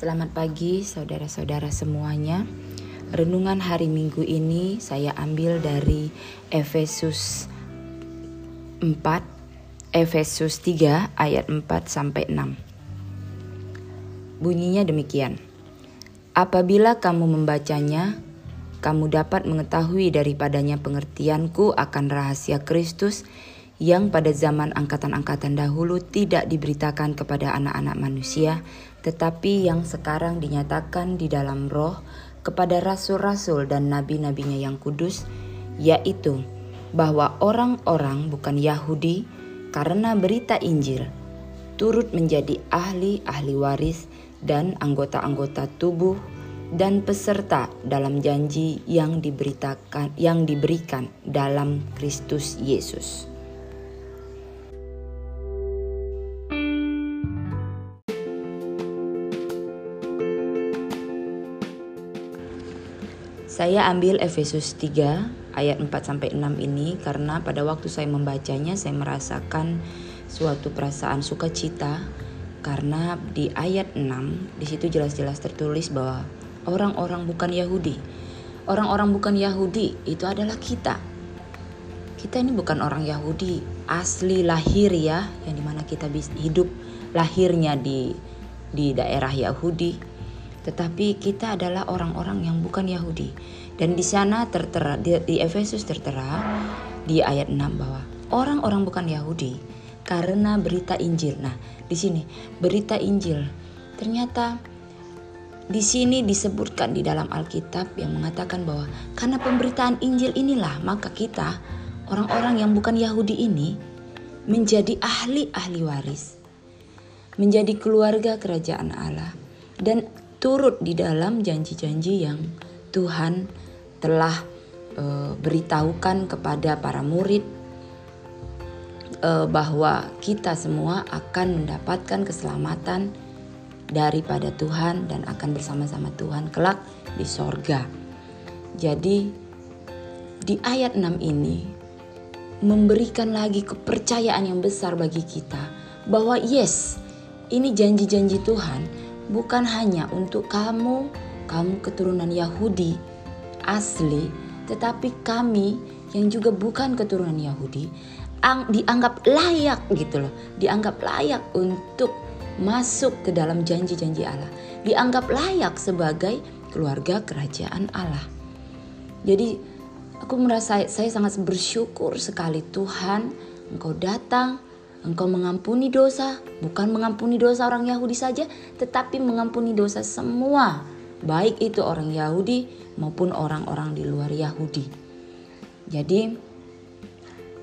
Selamat pagi saudara-saudara semuanya. Renungan hari Minggu ini saya ambil dari Efesus 4 Efesus 3 ayat 4 sampai 6. Bunyinya demikian. Apabila kamu membacanya, kamu dapat mengetahui daripadanya pengertianku akan rahasia Kristus yang pada zaman angkatan-angkatan dahulu tidak diberitakan kepada anak-anak manusia, tetapi yang sekarang dinyatakan di dalam roh kepada rasul-rasul dan nabi-nabinya yang kudus, yaitu bahwa orang-orang bukan Yahudi karena berita Injil turut menjadi ahli-ahli waris dan anggota-anggota tubuh dan peserta dalam janji yang diberitakan yang diberikan dalam Kristus Yesus. Saya ambil Efesus 3 ayat 4 sampai 6 ini karena pada waktu saya membacanya saya merasakan suatu perasaan sukacita karena di ayat 6 di situ jelas-jelas tertulis bahwa orang-orang bukan Yahudi. Orang-orang bukan Yahudi itu adalah kita. Kita ini bukan orang Yahudi asli lahir ya, yang di mana kita hidup lahirnya di di daerah Yahudi tetapi kita adalah orang-orang yang bukan Yahudi. Dan di sana tertera di, Efesus tertera di ayat 6 bahwa orang-orang bukan Yahudi karena berita Injil. Nah, di sini berita Injil ternyata di sini disebutkan di dalam Alkitab yang mengatakan bahwa karena pemberitaan Injil inilah maka kita orang-orang yang bukan Yahudi ini menjadi ahli-ahli waris, menjadi keluarga kerajaan Allah dan turut di dalam janji-janji yang Tuhan telah e, beritahukan kepada para murid e, bahwa kita semua akan mendapatkan keselamatan daripada Tuhan dan akan bersama-sama Tuhan kelak di sorga. Jadi di ayat 6 ini memberikan lagi kepercayaan yang besar bagi kita bahwa yes, ini janji-janji Tuhan bukan hanya untuk kamu, kamu keturunan Yahudi asli, tetapi kami yang juga bukan keturunan Yahudi dianggap layak gitu loh, dianggap layak untuk masuk ke dalam janji-janji Allah, dianggap layak sebagai keluarga kerajaan Allah. Jadi aku merasa saya sangat bersyukur sekali Tuhan Engkau datang Engkau mengampuni dosa, bukan mengampuni dosa orang Yahudi saja, tetapi mengampuni dosa semua, baik itu orang Yahudi maupun orang-orang di luar Yahudi. Jadi,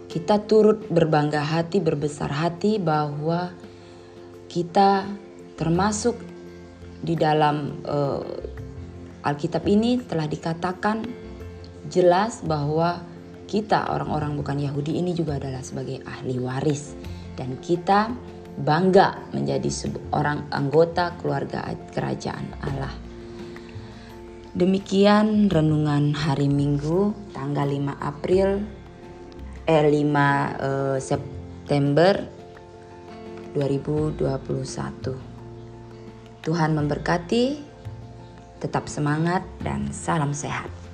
kita turut berbangga hati, berbesar hati bahwa kita termasuk di dalam uh, Alkitab ini telah dikatakan jelas bahwa kita orang-orang bukan Yahudi ini juga adalah sebagai ahli waris dan kita bangga menjadi seorang anggota keluarga kerajaan Allah. Demikian renungan hari Minggu tanggal 5 April eh 5 eh, September 2021. Tuhan memberkati, tetap semangat dan salam sehat.